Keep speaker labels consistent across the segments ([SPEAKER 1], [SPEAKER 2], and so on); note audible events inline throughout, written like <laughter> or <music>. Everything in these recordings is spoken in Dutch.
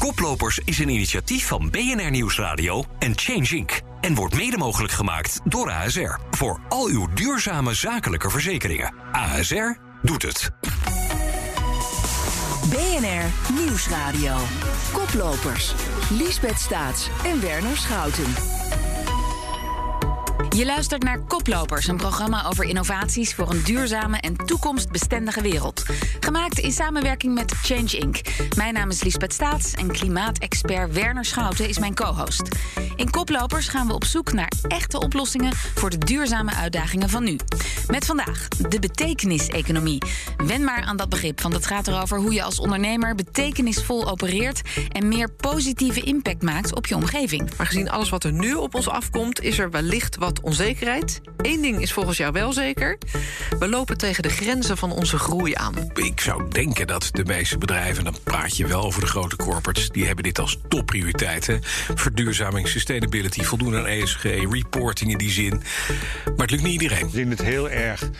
[SPEAKER 1] Koplopers is een initiatief van BNR Nieuwsradio en Change Inc. En wordt mede mogelijk gemaakt door ASR. Voor al uw duurzame zakelijke verzekeringen. ASR doet het.
[SPEAKER 2] BNR Nieuwsradio. Koplopers. Liesbeth Staats en Werner Schouten.
[SPEAKER 3] Je luistert naar Koplopers, een programma over innovaties voor een duurzame en toekomstbestendige wereld. Gemaakt in samenwerking met Change Inc. Mijn naam is Liesbeth Staats en klimaatexpert Werner Schouten is mijn co-host. In Koplopers gaan we op zoek naar echte oplossingen voor de duurzame uitdagingen van nu. Met vandaag de betekenis-economie. Wen maar aan dat begrip, want het gaat erover hoe je als ondernemer betekenisvol opereert en meer positieve impact maakt op je omgeving.
[SPEAKER 4] Maar gezien alles wat er nu op ons afkomt, is er wellicht wat onzekerheid. Eén ding is volgens jou wel zeker. We lopen tegen de grenzen van onze groei aan.
[SPEAKER 5] Ik zou denken dat de meeste bedrijven, dan praat je wel over de grote corporates, die hebben dit als topprioriteit. Hè? Verduurzaming, sustainability, voldoen aan ESG, reporting in die zin. Maar het lukt niet iedereen.
[SPEAKER 6] We zien het heel erg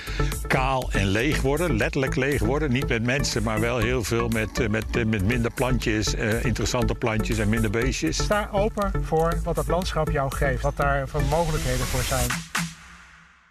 [SPEAKER 6] kaal en leeg worden, letterlijk leeg worden. Niet met mensen, maar wel heel veel met, eh, met, eh, met minder plantjes, uh, interessante plantjes en minder beestjes.
[SPEAKER 7] Sta open voor wat het landschap jou geeft, wat daar voor mogelijkheden voor zijn.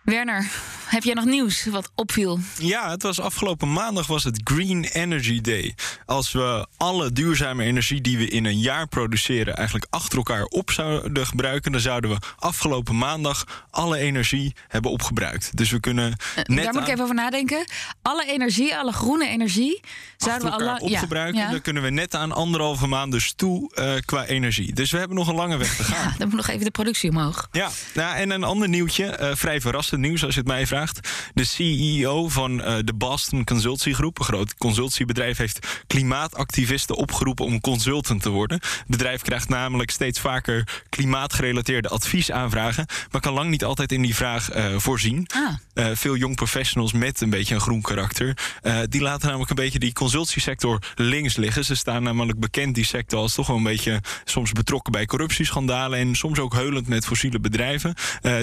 [SPEAKER 3] Werner, heb jij nog nieuws wat opviel?
[SPEAKER 8] Ja, het was afgelopen maandag was het Green Energy Day. Als we alle duurzame energie die we in een jaar produceren eigenlijk achter elkaar op zouden gebruiken, dan zouden we afgelopen maandag alle energie hebben opgebruikt. Dus we kunnen net
[SPEAKER 3] Daar moet ik even over nadenken. Alle energie, alle groene energie, zouden we alle
[SPEAKER 8] opgebruiken.
[SPEAKER 3] Ja, ja.
[SPEAKER 8] Dan kunnen we net aan anderhalve maand dus toe eh, qua energie. Dus we hebben nog een lange weg te gaan.
[SPEAKER 3] Ja, dan moet nog even de productie omhoog.
[SPEAKER 8] Ja, nou, en een ander nieuwtje, eh, vrij verrassend nieuws als je het mij vraagt. De CEO van eh, de Boston Consultancy Groep, een groot consultiebedrijf, heeft klimaatactivisten opgeroepen om consultant te worden. Het bedrijf krijgt namelijk steeds vaker klimaatgerelateerde adviesaanvragen, maar kan lang niet altijd in die vraag eh, voorzien.
[SPEAKER 3] Ah.
[SPEAKER 8] Eh, veel jong professionals met een beetje een groen karakter, die laten namelijk een beetje die consultiesector links liggen. Ze staan namelijk bekend, die sector, als toch wel een beetje soms betrokken bij corruptieschandalen en soms ook heulend met fossiele bedrijven.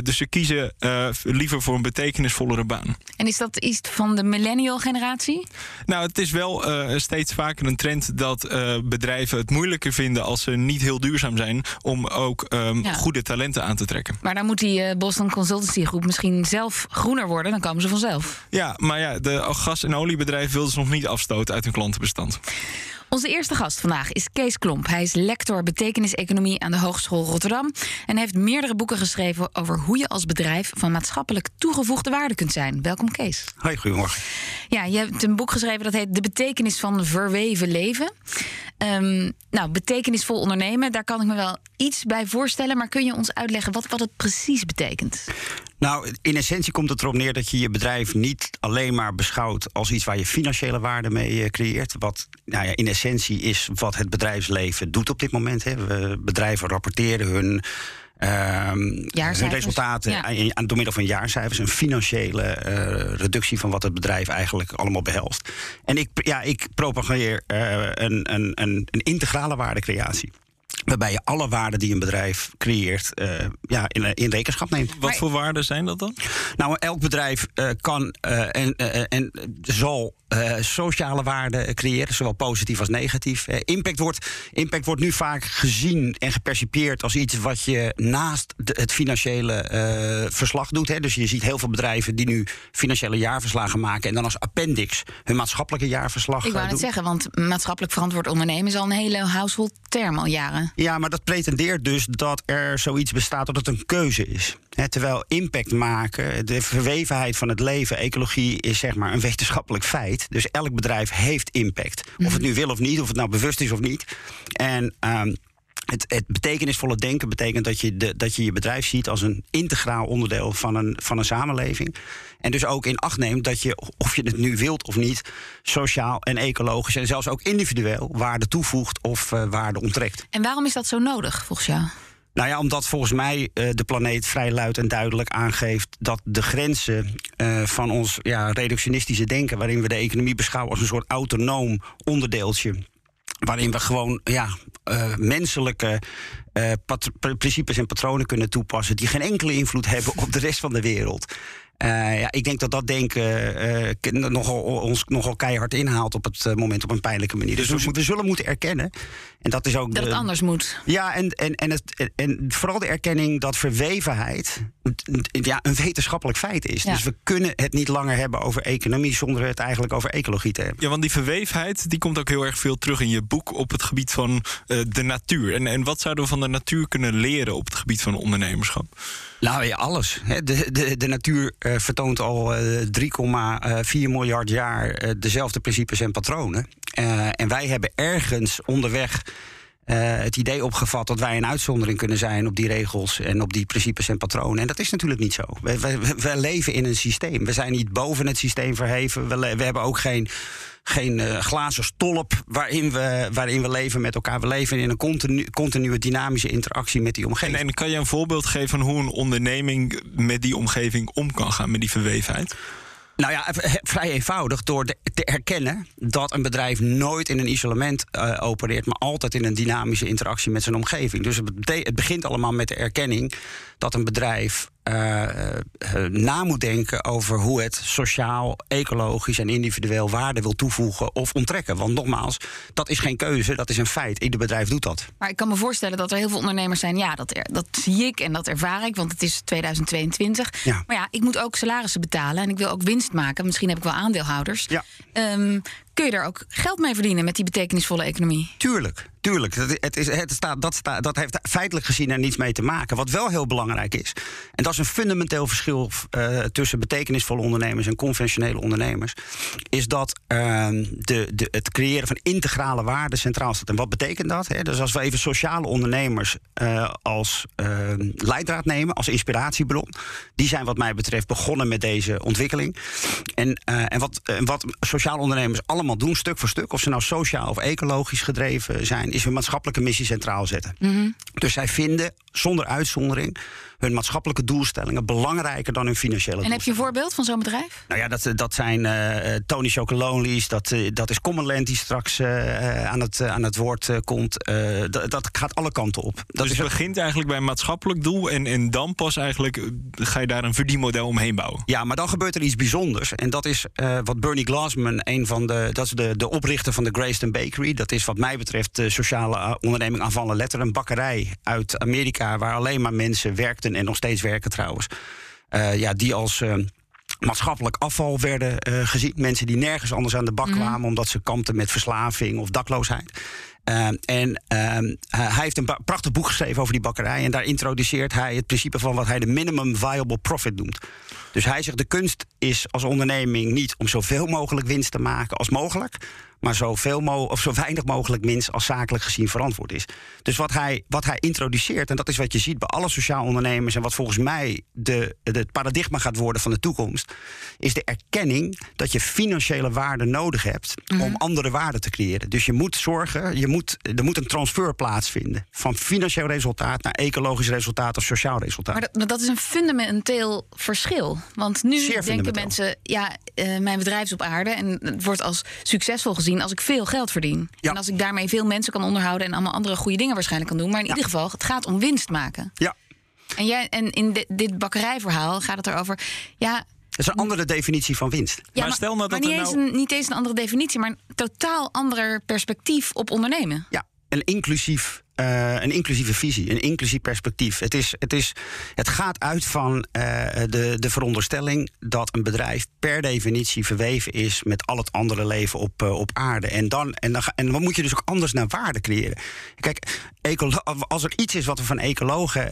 [SPEAKER 8] Dus ze kiezen eh, liever voor een betekenisvollere baan.
[SPEAKER 3] En is dat iets van de millennial generatie?
[SPEAKER 8] Nou, het is wel eh, steeds vaker een trend dat eh, bedrijven het moeilijker vinden als ze niet heel duurzaam zijn om ook ehm,
[SPEAKER 3] Ja.
[SPEAKER 8] goede talenten aan te trekken.
[SPEAKER 3] Maar dan moet die eh, Boston Consultancy Groep misschien zelf groener worden. Dan komen ze vanzelf.
[SPEAKER 8] Ja, maar ja, de gas- en oliebedrijven wilden ze nog niet afstoten uit hun klantenbestand.
[SPEAKER 3] Onze eerste gast vandaag is Kees Klomp. Hij is lector betekenis-economie aan de Hogeschool Rotterdam. En heeft meerdere boeken geschreven over hoe je als bedrijf van maatschappelijk toegevoegde waarde kunt zijn. Welkom, Kees.
[SPEAKER 9] Hoi, goedemorgen.
[SPEAKER 3] Ja, je hebt een boek geschreven dat heet De betekenis van verweven leven. Ehm, nou, betekenisvol ondernemen, daar kan ik me wel iets bij voorstellen. Maar kun je ons uitleggen wat, wat het precies betekent?
[SPEAKER 9] Nou, in essentie komt het erop neer dat je je bedrijf niet alleen maar beschouwt als iets waar je financiële waarde mee eh, creëert. Wat nou ja, in essentie is wat het bedrijfsleven doet op dit moment. Hè. We, bedrijven rapporteren hun. ehm, hun resultaten
[SPEAKER 3] ja.
[SPEAKER 9] aan, aan- door middel van jaarcijfers. Een financiële eh, reductie van wat het bedrijf eigenlijk allemaal behelst. En ik, ja, ik propageer eh, een, een, een, een integrale waardecreatie. Waarbij je alle waarden die een bedrijf creëert eh, ja, in, in rekenschap neemt.
[SPEAKER 8] Wat voor waarden zijn dat dan?
[SPEAKER 9] Nou, elk bedrijf eh, kan eh, en, eh, en zal eh, sociale waarden creëren, zowel positief als negatief. Eh, impact, wordt, impact wordt nu vaak gezien en gepercipieerd als iets wat je naast de- het financiële eh, verslag doet. Hè. Dus je ziet heel veel bedrijven die nu financiële jaarverslagen maken en dan als appendix hun maatschappelijke jaarverslag
[SPEAKER 3] Ik wou
[SPEAKER 9] eh, doen.
[SPEAKER 3] zeggen, want maatschappelijk verantwoord ondernemen is al een hele household term al jaren.
[SPEAKER 9] Ja, maar dat pretendeert dus dat er zoiets bestaat dat het een keuze is. Terwijl impact maken, de verwevenheid van het leven, ecologie is zeg maar een wetenschappelijk feit. Dus elk bedrijf heeft impact. Of het nu wil of niet, of het nou bewust is of niet. En ehm, het, het betekenisvolle denken betekent dat je, de, dat je je bedrijf ziet als een integraal onderdeel van een, van een samenleving. En dus ook in acht neemt dat je, of je het nu wilt of niet, sociaal en ecologisch en zelfs ook individueel waarde toevoegt of eh, waarde onttrekt.
[SPEAKER 3] En waarom is dat zo nodig, volgens jou?
[SPEAKER 9] Nou ja, omdat volgens mij eh, de planeet vrij luid en duidelijk aangeeft dat de grenzen eh, van ons ja, reductionistische denken, waarin we de economie beschouwen als een soort autonoom onderdeeltje. Waarin we gewoon ja, eh, menselijke eh, principes en patronen kunnen toepassen die geen enkele invloed hebben op de rest van de wereld. Eh, ja, ik denk dat dat denken eh, nogal, ons nogal keihard inhaalt op het eh, moment op een pijnlijke manier. Dus, we, we zullen moeten erkennen. En dat is ook
[SPEAKER 3] Dat
[SPEAKER 9] de-
[SPEAKER 3] het anders moet.
[SPEAKER 9] ja, en, en, en, het, en vooral de erkenning dat verwevenheid ja, een wetenschappelijk feit is.
[SPEAKER 3] Ja.
[SPEAKER 9] Dus we kunnen het niet langer hebben over economie zonder het eigenlijk over ecologie te hebben.
[SPEAKER 8] Ja, want die verweefheid die komt ook heel erg veel terug in je boek op het gebied van eh, de natuur. En, en wat zouden we van de natuur kunnen leren op het gebied van ondernemerschap?
[SPEAKER 9] Nou ja, alles. hè. De, de, de natuur vertoont al eh, 3,4 miljard jaar eh, dezelfde principes en patronen. Eh, en wij hebben ergens onderweg eh, het idee opgevat dat wij een uitzondering kunnen zijn op die regels en op die principes en patronen. En dat is natuurlijk niet zo. We, leven in een systeem. We zijn niet boven het systeem verheven. We, hebben ook geen. Geen eh, glazen stolp waarin we, waarin we leven met elkaar. We leven in een continu, continue dynamische interactie met die omgeving.
[SPEAKER 8] en kan je een voorbeeld geven van hoe een onderneming met die omgeving om kan gaan, met die verweefheid?
[SPEAKER 9] Nou ja, vrij eenvoudig door te erkennen dat een bedrijf nooit in een isolement eh, opereert, maar altijd in een dynamische interactie met zijn omgeving. Dus het, het begint allemaal met de erkenning dat een bedrijf na moet denken over hoe het sociaal, ecologisch en individueel waarde wil toevoegen of onttrekken. Want nogmaals, dat is geen keuze, dat is een feit. Ieder bedrijf doet dat.
[SPEAKER 3] Maar ik kan me voorstellen dat er heel veel ondernemers zijn. Ja, dat, er- dat zie ik en dat ervaar ik, want het is 2022.
[SPEAKER 9] Ja.
[SPEAKER 3] Maar ja, ik moet ook salarissen betalen en ik wil ook winst maken. Misschien heb ik wel aandeelhouders.
[SPEAKER 9] Ja.
[SPEAKER 3] Ehm, kun je daar ook geld mee verdienen met die betekenisvolle economie?
[SPEAKER 9] Tuurlijk, tuurlijk. Dat, het is, het staat, dat, staat, dat heeft feitelijk gezien er niets mee te maken. Wat wel heel belangrijk is, en dat is een fundamenteel verschil eh, tussen betekenisvolle ondernemers en conventionele ondernemers, is dat ehm, de, de, het creëren van integrale waarden centraal staat. En wat betekent dat? Hè? Dus als we even sociale ondernemers eh, als ehm, leidraad nemen, als inspiratiebron, die zijn wat mij betreft begonnen met deze ontwikkeling. En, eh, en wat, wat sociale ondernemers allemaal doen, stuk voor stuk, of ze nou sociaal of ecologisch gedreven zijn, is hun maatschappelijke missie centraal zetten. Dus zij vinden zonder uitzondering hun maatschappelijke doelstellingen belangrijker dan hun financiële
[SPEAKER 3] En heb je een voorbeeld van zo'n bedrijf?
[SPEAKER 9] nou ja, dat, dat zijn eh, eh, Tony Chocolonely's, dat, eh, dat is Commonland die straks eh, eh, aan, het, eh, aan het woord eh, komt. Eh, dat, dat gaat alle kanten op. Dat
[SPEAKER 8] dus
[SPEAKER 9] is
[SPEAKER 8] het begint eigenlijk bij een maatschappelijk doel en, en dan pas eigenlijk eh, ga je daar een verdienmodel omheen bouwen.
[SPEAKER 9] Ja, maar dan gebeurt er iets bijzonders. En dat is eh, wat Bernie Glassman, een van de, dat is de, de oprichter van de Grayston Bakery. Dat is wat mij betreft de sociale eh, onderneming aanvallen letter. Een bakkerij uit Amerika waar alleen maar mensen werkten en nog steeds werken trouwens. Eh, ja, die als eh, maatschappelijk afval werden eh, gezien. Mensen die nergens anders aan de bak kwamen omdat ze kampten met verslaving of dakloosheid. En ehm, hij heeft een prachtig boek geschreven over die bakkerij. En daar introduceert hij het principe van wat hij de minimum viable profit noemt. Dus hij zegt: de kunst is als onderneming niet om zoveel mogelijk winst te maken als mogelijk. Maar zoveel mo of zo weinig mogelijk winst als zakelijk gezien verantwoord is. Dus wat hij, wat hij introduceert, en dat is wat je ziet bij alle sociaal ondernemers. en wat volgens mij de, de, het paradigma gaat worden van de toekomst. is de erkenning dat je financiële waarde nodig hebt. om andere waarden te creëren. Dus je moet zorgen, je moet, er moet een transfer plaatsvinden. van financieel resultaat naar ecologisch resultaat of sociaal resultaat.
[SPEAKER 3] Maar dat, dat is een fundamenteel verschil. Want nu
[SPEAKER 9] Zeer
[SPEAKER 3] denken mensen, ja, eh, mijn bedrijf is op aarde en het wordt als succesvol gezien als ik veel geld verdien.
[SPEAKER 9] Ja.
[SPEAKER 3] En als ik daarmee veel mensen kan onderhouden en allemaal andere goede dingen waarschijnlijk kan doen. Maar in ieder geval, het gaat om winst maken.
[SPEAKER 9] ja.
[SPEAKER 3] En, jij, en in dit, dit bakkerijverhaal gaat het erover. Ja,
[SPEAKER 9] Dat is een andere definitie van winst.
[SPEAKER 3] ja,
[SPEAKER 8] Maar stel nou
[SPEAKER 3] maar
[SPEAKER 8] dat
[SPEAKER 3] niet,
[SPEAKER 8] er
[SPEAKER 3] eens
[SPEAKER 8] nou-
[SPEAKER 3] een, niet eens een andere definitie, maar een totaal ander perspectief op ondernemen.
[SPEAKER 9] Ja, een, inclusief, eh, een inclusieve visie, een inclusief perspectief. Het, is, het, is, het gaat uit van eh, de, de veronderstelling dat een bedrijf per definitie verweven is met al het andere leven op, eh, op aarde. En dan, en, dan, en dan moet je dus ook anders naar waarde creëren. Kijk, als er iets is wat we van ecologen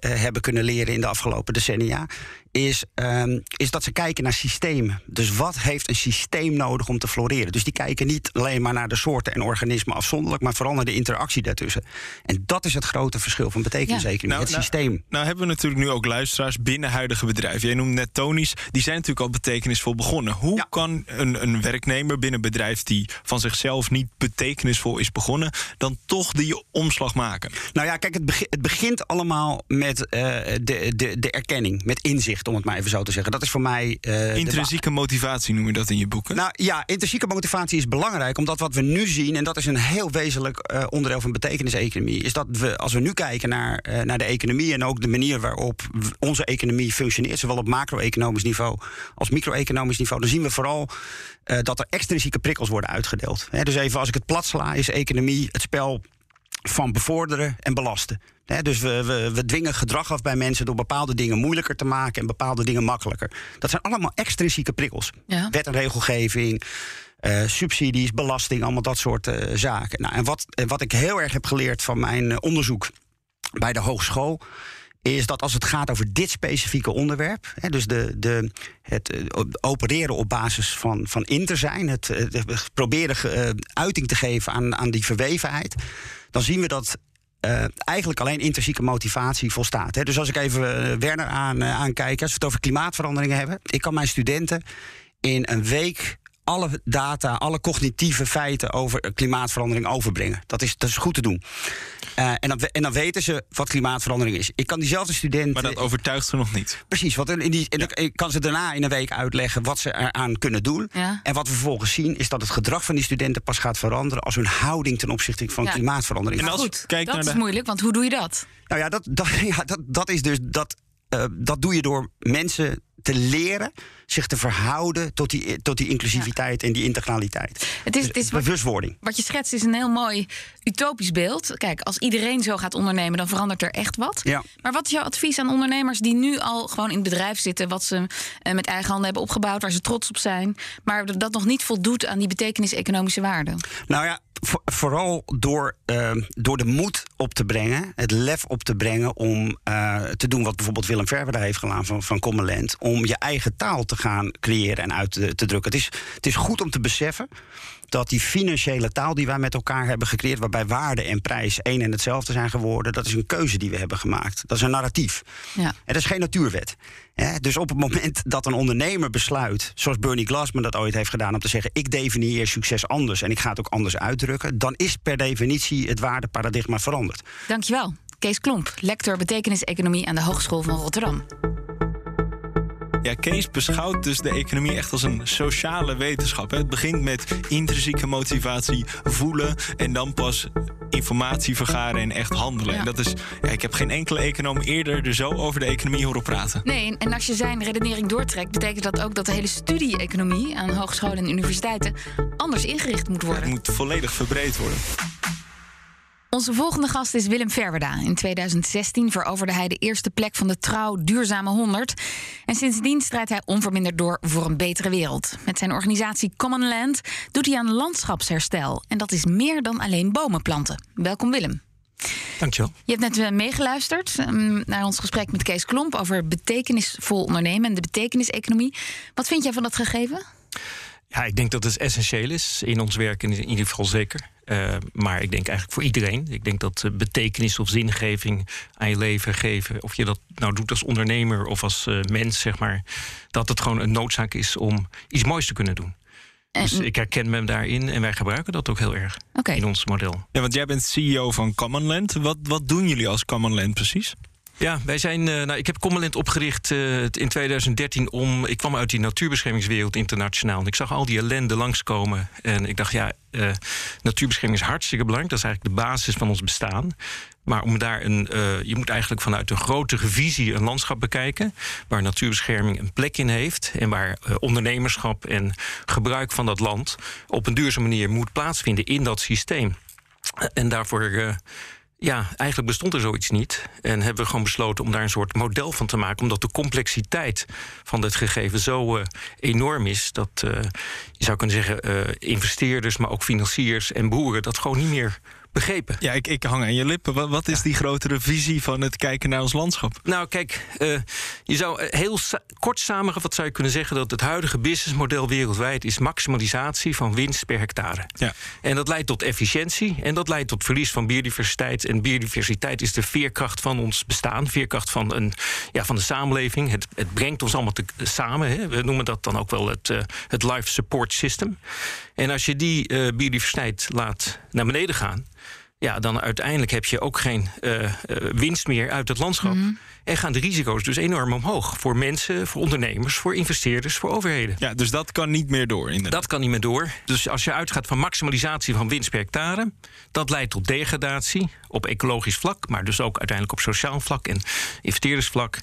[SPEAKER 9] hebben kunnen leren in de afgelopen decennia, is, ehm, is dat ze kijken naar systemen. Dus wat heeft een systeem nodig om te floreren? Dus die kijken niet alleen maar naar de soorten en organismen afzonderlijk, maar vooral naar de interactie daartussen. En dat is het grote verschil van betekeniseconomie.
[SPEAKER 8] Nou,
[SPEAKER 9] het
[SPEAKER 8] nou,
[SPEAKER 9] systeem.
[SPEAKER 8] Nou hebben we natuurlijk nu ook luisteraars binnen huidige bedrijven. Jij noemt net Tony's, die zijn natuurlijk al betekenisvol begonnen. Hoe kan een, een werknemer binnen een bedrijf die van zichzelf niet betekenisvol is begonnen, dan toch die omslag maken?
[SPEAKER 9] Nou ja, kijk, het, begi- het begint allemaal met eh, de, de, de erkenning, met inzicht, om het maar even zo te zeggen. Dat is voor mij. eh,
[SPEAKER 8] Intrinsieke motivatie noem je dat in je boeken.
[SPEAKER 9] Nou ja, intrinsieke motivatie is belangrijk, omdat wat we nu zien, en dat is een heel wezenlijk eh, onderdeel van betekeniseconomie, is dat we, als we nu kijken naar, eh, naar de economie en ook de manier waarop onze economie functioneert, zowel op macro-economisch niveau als micro-economisch niveau, dan zien we vooral eh, dat er extrinsieke prikkels worden uitgedeeld. Dus even als ik het plat sla, is economie het spel van bevorderen en belasten. Dus we, we, we dwingen gedrag af bij mensen door bepaalde dingen moeilijker te maken en bepaalde dingen makkelijker. Dat zijn allemaal extrinsieke prikkels.
[SPEAKER 3] Ja.
[SPEAKER 9] Wet en regelgeving, eh, subsidies, belasting, allemaal dat soort eh, zaken. Nou, en wat, wat ik heel erg heb geleerd van mijn eh, onderzoek bij de hogeschool. Is dat als het gaat over dit specifieke onderwerp, hè, dus de, de, het opereren op basis van, van in zijn, het, proberen uiting te geven aan, aan die verwevenheid, dan zien we dat eigenlijk alleen intrinsieke motivatie volstaat. Hè. Dus als ik even Werner aan, eh, aankijk, als we het over klimaatveranderingen hebben, ik kan mijn studenten in een week alle data, alle cognitieve feiten over eh, klimaatverandering overbrengen. Dat is, dat is goed te doen. Eh, en, dan, en dan weten ze wat klimaatverandering is. Ik kan diezelfde studenten.
[SPEAKER 8] Maar dat overtuigt ze nog niet.
[SPEAKER 9] Precies, wat in die, en dan- ik kan ze daarna in een week uitleggen wat ze eraan kunnen doen.
[SPEAKER 3] Ja.
[SPEAKER 9] En wat we vervolgens zien is dat het gedrag van die studenten pas gaat veranderen als hun houding ten opzichte van
[SPEAKER 3] Ja.
[SPEAKER 9] klimaatverandering.
[SPEAKER 8] En als
[SPEAKER 3] goed,
[SPEAKER 8] je kijkt
[SPEAKER 3] dat
[SPEAKER 8] naar
[SPEAKER 3] is
[SPEAKER 8] de-
[SPEAKER 3] moeilijk, want hoe doe je dat?
[SPEAKER 9] Nou ja, dat, dat, <laughs> ja, dat, dat is dus dat. eh, dat doe je door mensen te leren zich te verhouden tot die, tot die inclusiviteit en die integraliteit.
[SPEAKER 3] Het is, het is
[SPEAKER 9] Bewustwording.
[SPEAKER 3] wat je schetst is een heel mooi utopisch beeld. Kijk, als iedereen zo gaat ondernemen, dan verandert er echt wat.
[SPEAKER 9] Ja.
[SPEAKER 3] Maar wat is jouw advies aan ondernemers die nu al gewoon in het bedrijf zitten, wat ze eh, met eigen handen hebben opgebouwd, waar ze trots op zijn, maar dat nog niet voldoet aan die betekenis-economische waarde?
[SPEAKER 9] Nou ja, vooral door, eh, door de moed op te brengen, het lef op te brengen om eh, te doen wat bijvoorbeeld Willem Verwerda heeft gedaan van, van Common Land, om je eigen taal te gaan creëren en uit te, te drukken. Het is, het is goed om te beseffen dat die financiële taal die wij met elkaar hebben gecreëerd, waarbij waarde en prijs één en hetzelfde zijn geworden, dat is een keuze die we hebben gemaakt. Dat is een narratief.
[SPEAKER 3] Ja.
[SPEAKER 9] En dat is geen natuurwet. Hè? Dus op het moment dat een ondernemer besluit, zoals Bernie Glassman dat ooit heeft gedaan, om te zeggen: ik definieer succes anders en ik ga het ook anders uitdrukken, dan is per definitie het waardeparadigma veranderd.
[SPEAKER 3] Dankjewel. Kees Klomp, lector betekenis-economie aan de Hogeschool van Rotterdam.
[SPEAKER 8] Ja, Kees beschouwt dus de economie echt als een sociale wetenschap. hè. Het begint met intrinsieke motivatie, voelen en dan pas informatie vergaren en echt handelen.
[SPEAKER 3] Ja.
[SPEAKER 8] En dat is, ja, ik heb geen enkele econoom eerder er zo over de economie horen praten.
[SPEAKER 3] Nee, en als je zijn redenering doortrekt, betekent dat ook dat de hele studie-economie aan hogescholen en universiteiten anders ingericht moet
[SPEAKER 8] Het
[SPEAKER 3] worden.
[SPEAKER 8] moet volledig verbreed worden.
[SPEAKER 3] Onze volgende gast is Willem Verwerda. In 2016 veroverde hij de eerste plek van de Trouw Duurzame 100. En sindsdien strijdt hij onverminderd door voor een betere wereld. Met zijn organisatie Common Land doet hij aan landschapsherstel. En dat is meer dan alleen bomen planten. Welkom Willem.
[SPEAKER 5] Dankjewel.
[SPEAKER 3] Je hebt net eh, meegeluisterd mm, naar ons gesprek met Kees Klomp over betekenisvol ondernemen en de betekeniseconomie. Wat vind jij van dat gegeven?
[SPEAKER 10] Ja, ik denk dat het essentieel is in ons werk, in ieder geval zeker. Eh, maar ik denk eigenlijk voor iedereen. Ik denk dat eh, betekenis of zingeving aan je leven geven, of je dat nou doet als ondernemer of als eh, mens, zeg maar, dat het gewoon een noodzaak is om iets moois te kunnen doen.
[SPEAKER 3] En-
[SPEAKER 10] Dus ik herken me daarin en wij gebruiken dat ook heel erg in ons model.
[SPEAKER 8] Ja, want jij bent CEO van Common Land. Wat, wat doen jullie als Common Land precies?
[SPEAKER 10] Ja, wij zijn. eh, nou, ik heb Commonland opgericht eh, in 2013 om. Ik kwam uit die natuurbeschermingswereld internationaal. En ik zag al die ellende langskomen. En ik dacht, ja, eh, natuurbescherming is hartstikke belangrijk. Dat is eigenlijk de basis van ons bestaan. Maar om daar een. je moet eigenlijk vanuit een grotere visie een landschap bekijken. Waar natuurbescherming een plek in heeft. En waar ondernemerschap en gebruik van dat land op een duurzame manier moet plaatsvinden in dat systeem. En daarvoor. Ja, eigenlijk bestond er zoiets niet. En hebben we gewoon besloten om daar een soort model van te maken. Omdat de complexiteit van dit gegeven zo eh, enorm is. Dat eh, je zou kunnen zeggen, eh, investeerders, maar ook financiers en boeren dat gewoon niet meer begrepen.
[SPEAKER 8] Ja, ik, ik hang aan je lippen. Wat, wat is die grotere visie van het kijken naar ons landschap?
[SPEAKER 10] Nou, kijk, uh, je zou heel sa kort samengevat zou je kunnen zeggen dat het huidige businessmodel wereldwijd is maximalisatie van winst per hectare.
[SPEAKER 8] Ja.
[SPEAKER 10] En dat leidt tot efficiëntie en dat leidt tot verlies van biodiversiteit. En biodiversiteit is de veerkracht van ons bestaan, veerkracht van, een, ja, van de samenleving. Het, het brengt ons allemaal te, samen. Hè. We noemen dat dan ook wel het, uh, het life support system. En als je die uh, biodiversiteit laat naar beneden gaan ja, dan uiteindelijk heb je ook geen uh, uh, winst meer uit het landschap. Mm -hmm. En gaan de risico's dus enorm omhoog. Voor mensen, voor ondernemers, voor investeerders, voor overheden.
[SPEAKER 8] Ja, dus dat kan niet meer door. Inderdaad.
[SPEAKER 10] Dat kan niet meer door. Dus als je uitgaat van maximalisatie van winst per hectare, dat leidt tot degradatie op ecologisch vlak, maar dus ook uiteindelijk op sociaal vlak en investeerdersvlak.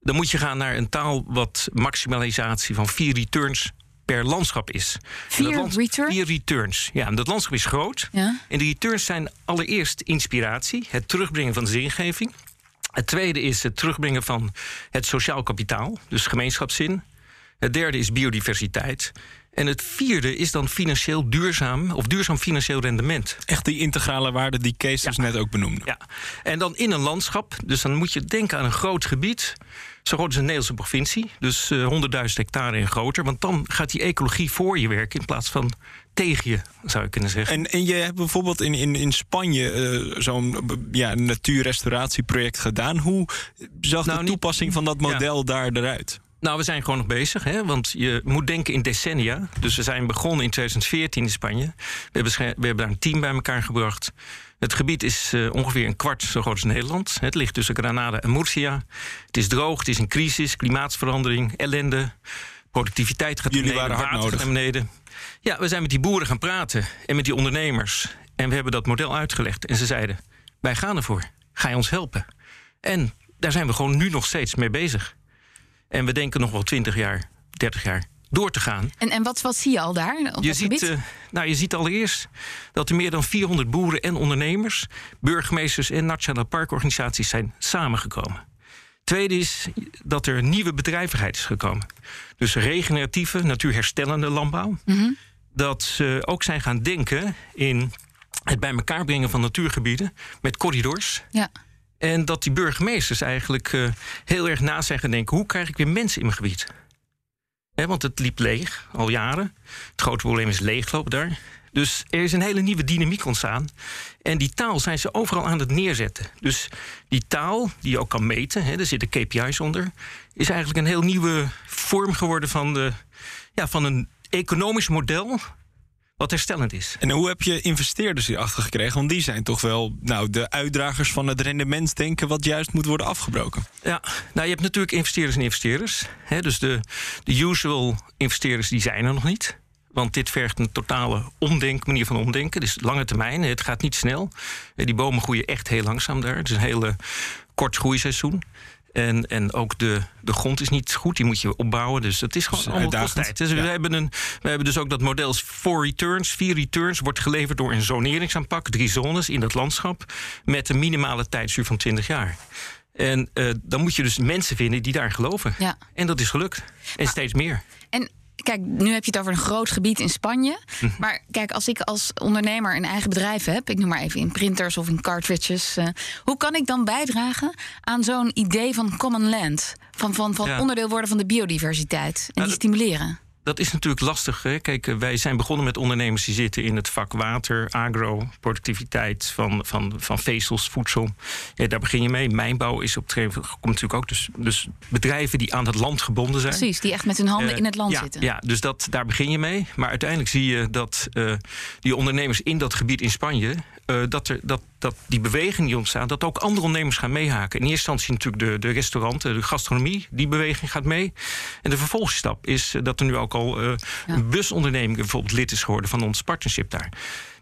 [SPEAKER 10] Dan moet je gaan naar een taal wat maximalisatie van vier returns per landschap is.
[SPEAKER 3] Vier land, returns?
[SPEAKER 10] Vier returns. Ja, en dat landschap is groot.
[SPEAKER 3] Ja.
[SPEAKER 10] En de returns zijn allereerst inspiratie, het terugbrengen van de zingeving. Het tweede is het terugbrengen van het sociaal kapitaal, dus gemeenschapszin. Het derde is biodiversiteit. En het vierde is dan financieel duurzaam of duurzaam financieel rendement.
[SPEAKER 8] Echt die integrale waarde die Kees dus net ook benoemde.
[SPEAKER 10] Ja, en dan in een landschap. Dus dan moet je denken aan een groot gebied. Zo groot als een Nederlandse provincie. Dus uh, 100.000 hectare en groter. Want dan gaat die ecologie voor je werken in plaats van tegen je, zou je kunnen zeggen.
[SPEAKER 8] En, en je hebt bijvoorbeeld in, in, in Spanje uh, zo'n ja, natuurrestauratieproject gedaan. Hoe zag nou, de toepassing niet, van dat model ja. daar eruit?
[SPEAKER 10] Nou, we zijn gewoon nog bezig, hè? want je moet denken in decennia. Dus we zijn begonnen in 2014 in Spanje. We hebben, we hebben daar een team bij elkaar gebracht. Het gebied is uh, ongeveer een kwart zo groot als Nederland. Het ligt tussen Granada en Murcia. Het is droog, het is een crisis, klimaatsverandering, ellende. Productiviteit gaat
[SPEAKER 8] Jullie
[SPEAKER 10] beneden,
[SPEAKER 8] waren hard nodig.
[SPEAKER 10] naar beneden. Ja, we zijn met die boeren gaan praten en met die ondernemers. En we hebben dat model uitgelegd. En ze zeiden, wij gaan ervoor. Ga je ons helpen? En daar zijn we gewoon nu nog steeds mee bezig. En we denken nog wel 20 jaar, 30 jaar door te gaan.
[SPEAKER 3] En, en wat, wat zie je al daar op
[SPEAKER 10] je ziet,
[SPEAKER 3] gebied?
[SPEAKER 10] uh, nou, je ziet allereerst dat er meer dan 400 boeren en ondernemers, burgemeesters en nationale parkorganisaties zijn samengekomen. Tweede is dat er nieuwe bedrijvigheid is gekomen. Dus regeneratieve, natuurherstellende landbouw.
[SPEAKER 3] Mm
[SPEAKER 10] Mhm.
[SPEAKER 3] -hmm.
[SPEAKER 10] Dat ze ook zijn gaan denken in het bij elkaar brengen van natuurgebieden met corridors.
[SPEAKER 3] Ja.
[SPEAKER 10] En dat die burgemeesters eigenlijk uh, heel erg na zijn gaan denken: hoe krijg ik weer mensen in mijn gebied? Want het liep leeg, al jaren. Het grote probleem is leegloop daar. Dus er is een hele nieuwe dynamiek ontstaan. En die taal zijn ze overal aan het neerzetten. Dus die taal, die je ook kan meten, hè, er zitten KPI's onder, is eigenlijk een heel nieuwe vorm geworden van, de, ja, van een economisch model wat herstellend is.
[SPEAKER 8] En hoe heb je investeerders hierachter gekregen? Want die zijn toch wel nou, de uitdragers van het rendementsdenken... wat juist moet worden afgebroken.
[SPEAKER 10] Ja, nou, je hebt natuurlijk investeerders en investeerders. Hè, dus de, de usual investeerders die zijn er nog niet. Want dit vergt een totale omdenk, manier van omdenken. Dus lange termijn, het gaat niet snel. Die bomen groeien echt heel langzaam daar. Het is een hele kort groeiseizoen. En, en ook de, de grond is niet goed, die moet je opbouwen. Dus het is gewoon
[SPEAKER 8] Dus
[SPEAKER 10] allemaal tijd. Dus we, hebben een, we hebben dus ook dat model voor returns. Vier returns wordt geleverd door een zoneringsaanpak. Drie zones in dat landschap. Met een minimale tijdsduur van 20 jaar. En uh, dan moet je dus mensen vinden die daar geloven.
[SPEAKER 3] Ja.
[SPEAKER 10] En dat is gelukt. En steeds meer.
[SPEAKER 3] En kijk, nu heb je het over een groot gebied in Spanje.
[SPEAKER 10] Mhm.
[SPEAKER 3] Maar kijk, als ik als ondernemer een eigen bedrijf heb, ik noem maar even in printers of in cartridges, uh, hoe kan ik dan bijdragen aan zo'n idee van common land? Van, van, van
[SPEAKER 10] Ja.
[SPEAKER 3] onderdeel worden van de biodiversiteit en
[SPEAKER 10] Nou,
[SPEAKER 3] die stimuleren.
[SPEAKER 10] Dat is natuurlijk lastig. Hè? Kijk, eh, wij zijn begonnen met ondernemers die zitten in het vak water, agro, productiviteit van, van, van vezels, voedsel. Ja, daar begin je mee. Mijnbouw is op het gegeven komt natuurlijk ook. Dus, dus bedrijven die aan het land gebonden zijn.
[SPEAKER 3] Precies, die echt met hun handen
[SPEAKER 10] Eh,
[SPEAKER 3] in het land
[SPEAKER 10] ja,
[SPEAKER 3] zitten.
[SPEAKER 10] Ja, dus dat, daar begin je mee. Maar uiteindelijk zie je dat eh, die ondernemers in dat gebied in Spanje... eh, dat, er, dat, dat die beweging die ontstaat, dat ook andere ondernemers gaan meehaken. In eerste instantie natuurlijk de, de restauranten, de gastronomie, die beweging gaat mee. En de vervolgstap is eh, dat er nu ook al eh,
[SPEAKER 3] Ja.
[SPEAKER 10] een busonderneming bijvoorbeeld lid is geworden van ons partnership daar.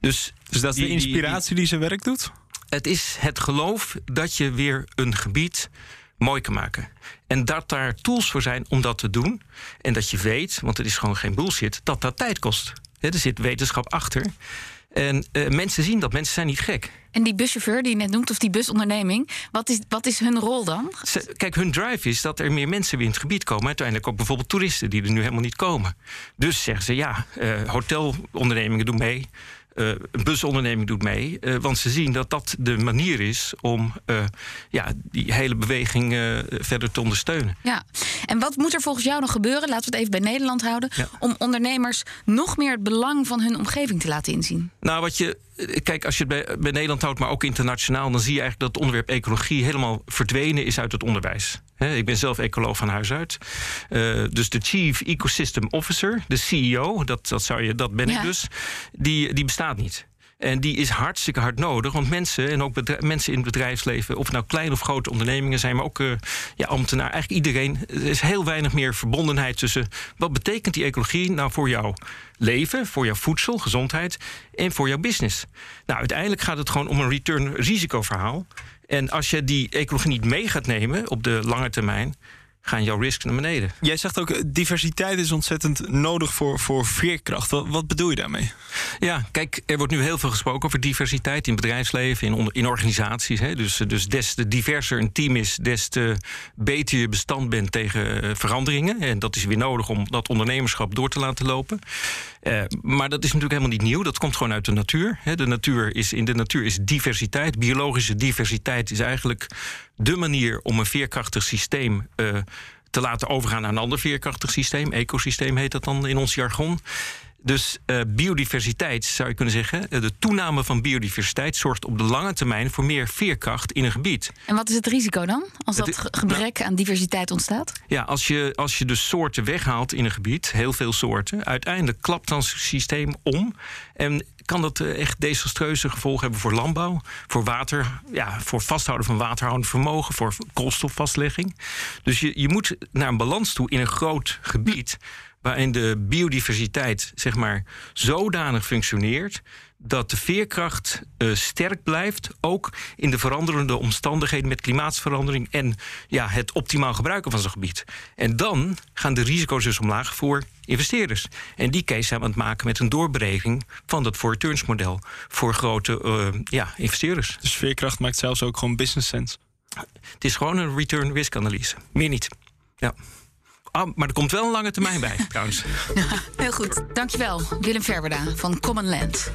[SPEAKER 10] Dus,
[SPEAKER 8] Dus dat is
[SPEAKER 10] die-
[SPEAKER 8] de
[SPEAKER 10] die- die-
[SPEAKER 8] inspiratie die zijn werk doet?
[SPEAKER 10] het is het geloof dat je weer een gebied mooi kan maken. En dat daar tools voor zijn om dat te doen. En dat je weet, want het is gewoon geen bullshit, dat dat tijd kost. Hè, er zit wetenschap achter. En eh, mensen zien dat, mensen zijn niet gek.
[SPEAKER 3] En die buschauffeur die je net noemt, of die busonderneming, wat is, wat is hun rol dan?
[SPEAKER 10] Ze- kijk, hun drive is dat er meer mensen weer in het gebied komen. Uiteindelijk ook bijvoorbeeld toeristen die er nu helemaal niet komen. Dus zeggen ze ja, eh, hotelondernemingen doen mee. Eh, een busonderneming doet mee. eh, want ze zien dat dat de manier is om eh, ja, die hele beweging verder te ondersteunen.
[SPEAKER 3] Ja, en wat moet er volgens jou nog gebeuren? Laten we het even bij Nederland houden.
[SPEAKER 10] Ja.
[SPEAKER 3] Om ondernemers nog meer het belang van hun omgeving te laten inzien.
[SPEAKER 10] Nou, wat je. Kijk, als je het bij, bij Nederland houdt, maar ook internationaal, dan zie je eigenlijk dat het onderwerp ecologie helemaal verdwenen is uit het onderwijs. Ik ben zelf ecoloog van huis uit. Eh, dus de Chief Ecosystem Officer, de CEO, dat, dat, zou je, dat ben
[SPEAKER 3] Ja.
[SPEAKER 10] ik dus, die, die bestaat niet. En die is hartstikke hard nodig. Want mensen, en ook mensen in het bedrijfsleven, of nou kleine of grote ondernemingen zijn, maar ook eh, ja, ambtenaar, eigenlijk iedereen. Er is heel weinig meer verbondenheid tussen wat betekent die ecologie nou voor jouw leven, voor jouw voedsel, gezondheid en voor jouw business. Nou, uiteindelijk gaat het gewoon om een return-risicoverhaal. En als je die ecologie niet mee gaat nemen op de lange termijn, gaan jouw risks naar beneden.
[SPEAKER 8] Jij zegt ook, eh, diversiteit is ontzettend nodig voor, voor veerkracht. Wat, wat bedoel je daarmee?
[SPEAKER 10] Ja, kijk, er wordt nu heel veel gesproken over diversiteit in bedrijfsleven, in, in organisaties. Hè. Dus, dus des te diverser een team is, des te beter je bestand bent tegen eh, veranderingen. En dat is weer nodig om dat ondernemerschap door te laten lopen. Eh, maar dat is natuurlijk helemaal niet nieuw. Dat komt gewoon uit de natuur. Hè. De natuur is, in de natuur is diversiteit. Biologische diversiteit is eigenlijk de manier om een veerkrachtig systeem eh, te laten overgaan naar een ander veerkrachtig systeem. Ecosysteem heet dat dan in ons jargon. Dus eh, biodiversiteit, zou je kunnen zeggen, eh, de toename van biodiversiteit zorgt op de lange termijn voor meer veerkracht in een gebied.
[SPEAKER 3] En wat is het risico dan? Als dat
[SPEAKER 10] Het-
[SPEAKER 3] gebrek aan diversiteit ontstaat?
[SPEAKER 10] Ja, als je, als je dus soorten weghaalt in een gebied, heel veel soorten, uiteindelijk klapt dan het systeem om. En kan dat eh, echt desastreuze gevolgen hebben voor landbouw, voor water, ja, voor vasthouden van waterhoudend vermogen, voor koolstofvastlegging. Dus je, je moet naar een balans toe in een groot gebied waarin de biodiversiteit zeg maar zodanig functioneert dat de veerkracht eh, sterk blijft, ook in de veranderende omstandigheden met klimaatsverandering en ja, het optimaal gebruiken van zo'n gebied. En dan gaan de risico's dus omlaag voor investeerders. En die case zijn we aan het maken met een doorbreking van dat returns model voor grote eh, ja, investeerders.
[SPEAKER 8] Dus veerkracht maakt zelfs ook gewoon business sense.
[SPEAKER 10] Het is gewoon een return risk analyse, meer niet. Ja. Ah, maar er komt wel een lange termijn bij, <laughs> trouwens.
[SPEAKER 3] Heel goed, dankjewel. Willem Verberda van Common Land.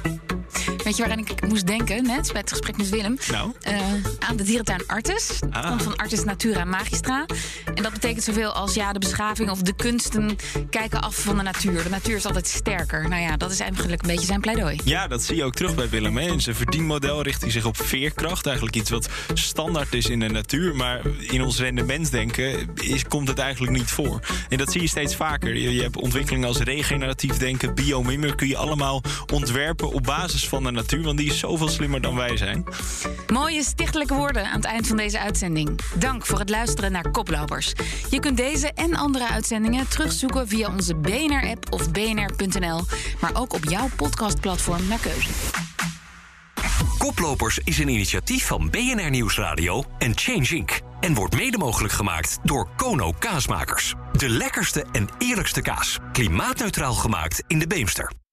[SPEAKER 3] Weet je waaraan ik moest denken net bij het gesprek met Willem?
[SPEAKER 8] Nou?
[SPEAKER 3] Eh, aan de dierentuin Artis.
[SPEAKER 8] Ah.
[SPEAKER 3] komt van Artis Natura Magistra. En dat betekent zoveel als ja, de beschaving of de kunsten kijken af van de natuur. De natuur is altijd sterker. Nou ja, dat is eigenlijk een beetje zijn pleidooi.
[SPEAKER 8] Ja, dat zie je ook terug bij Willem. Hè. In zijn verdienmodel richt hij zich op veerkracht. Eigenlijk iets wat standaard is in de natuur. Maar in ons rendementsdenken is, komt het eigenlijk niet voor. En dat zie je steeds vaker. Je, je hebt ontwikkelingen als regeneratief denken, biomimicry. Allemaal ontwerpen op basis van de natuur. Want die is zoveel slimmer dan wij zijn.
[SPEAKER 3] Mooie stichtelijke woorden aan het eind van deze uitzending. Dank voor het luisteren naar Koplopers. Je kunt deze en andere uitzendingen terugzoeken via onze BNR-app of bnr.nl. Maar ook op jouw podcastplatform naar keuze.
[SPEAKER 1] Koplopers is een initiatief van BNR Nieuwsradio en Change Inc. En wordt mede mogelijk gemaakt door Kono Kaasmakers. De lekkerste en eerlijkste kaas. Klimaatneutraal gemaakt in de Beemster.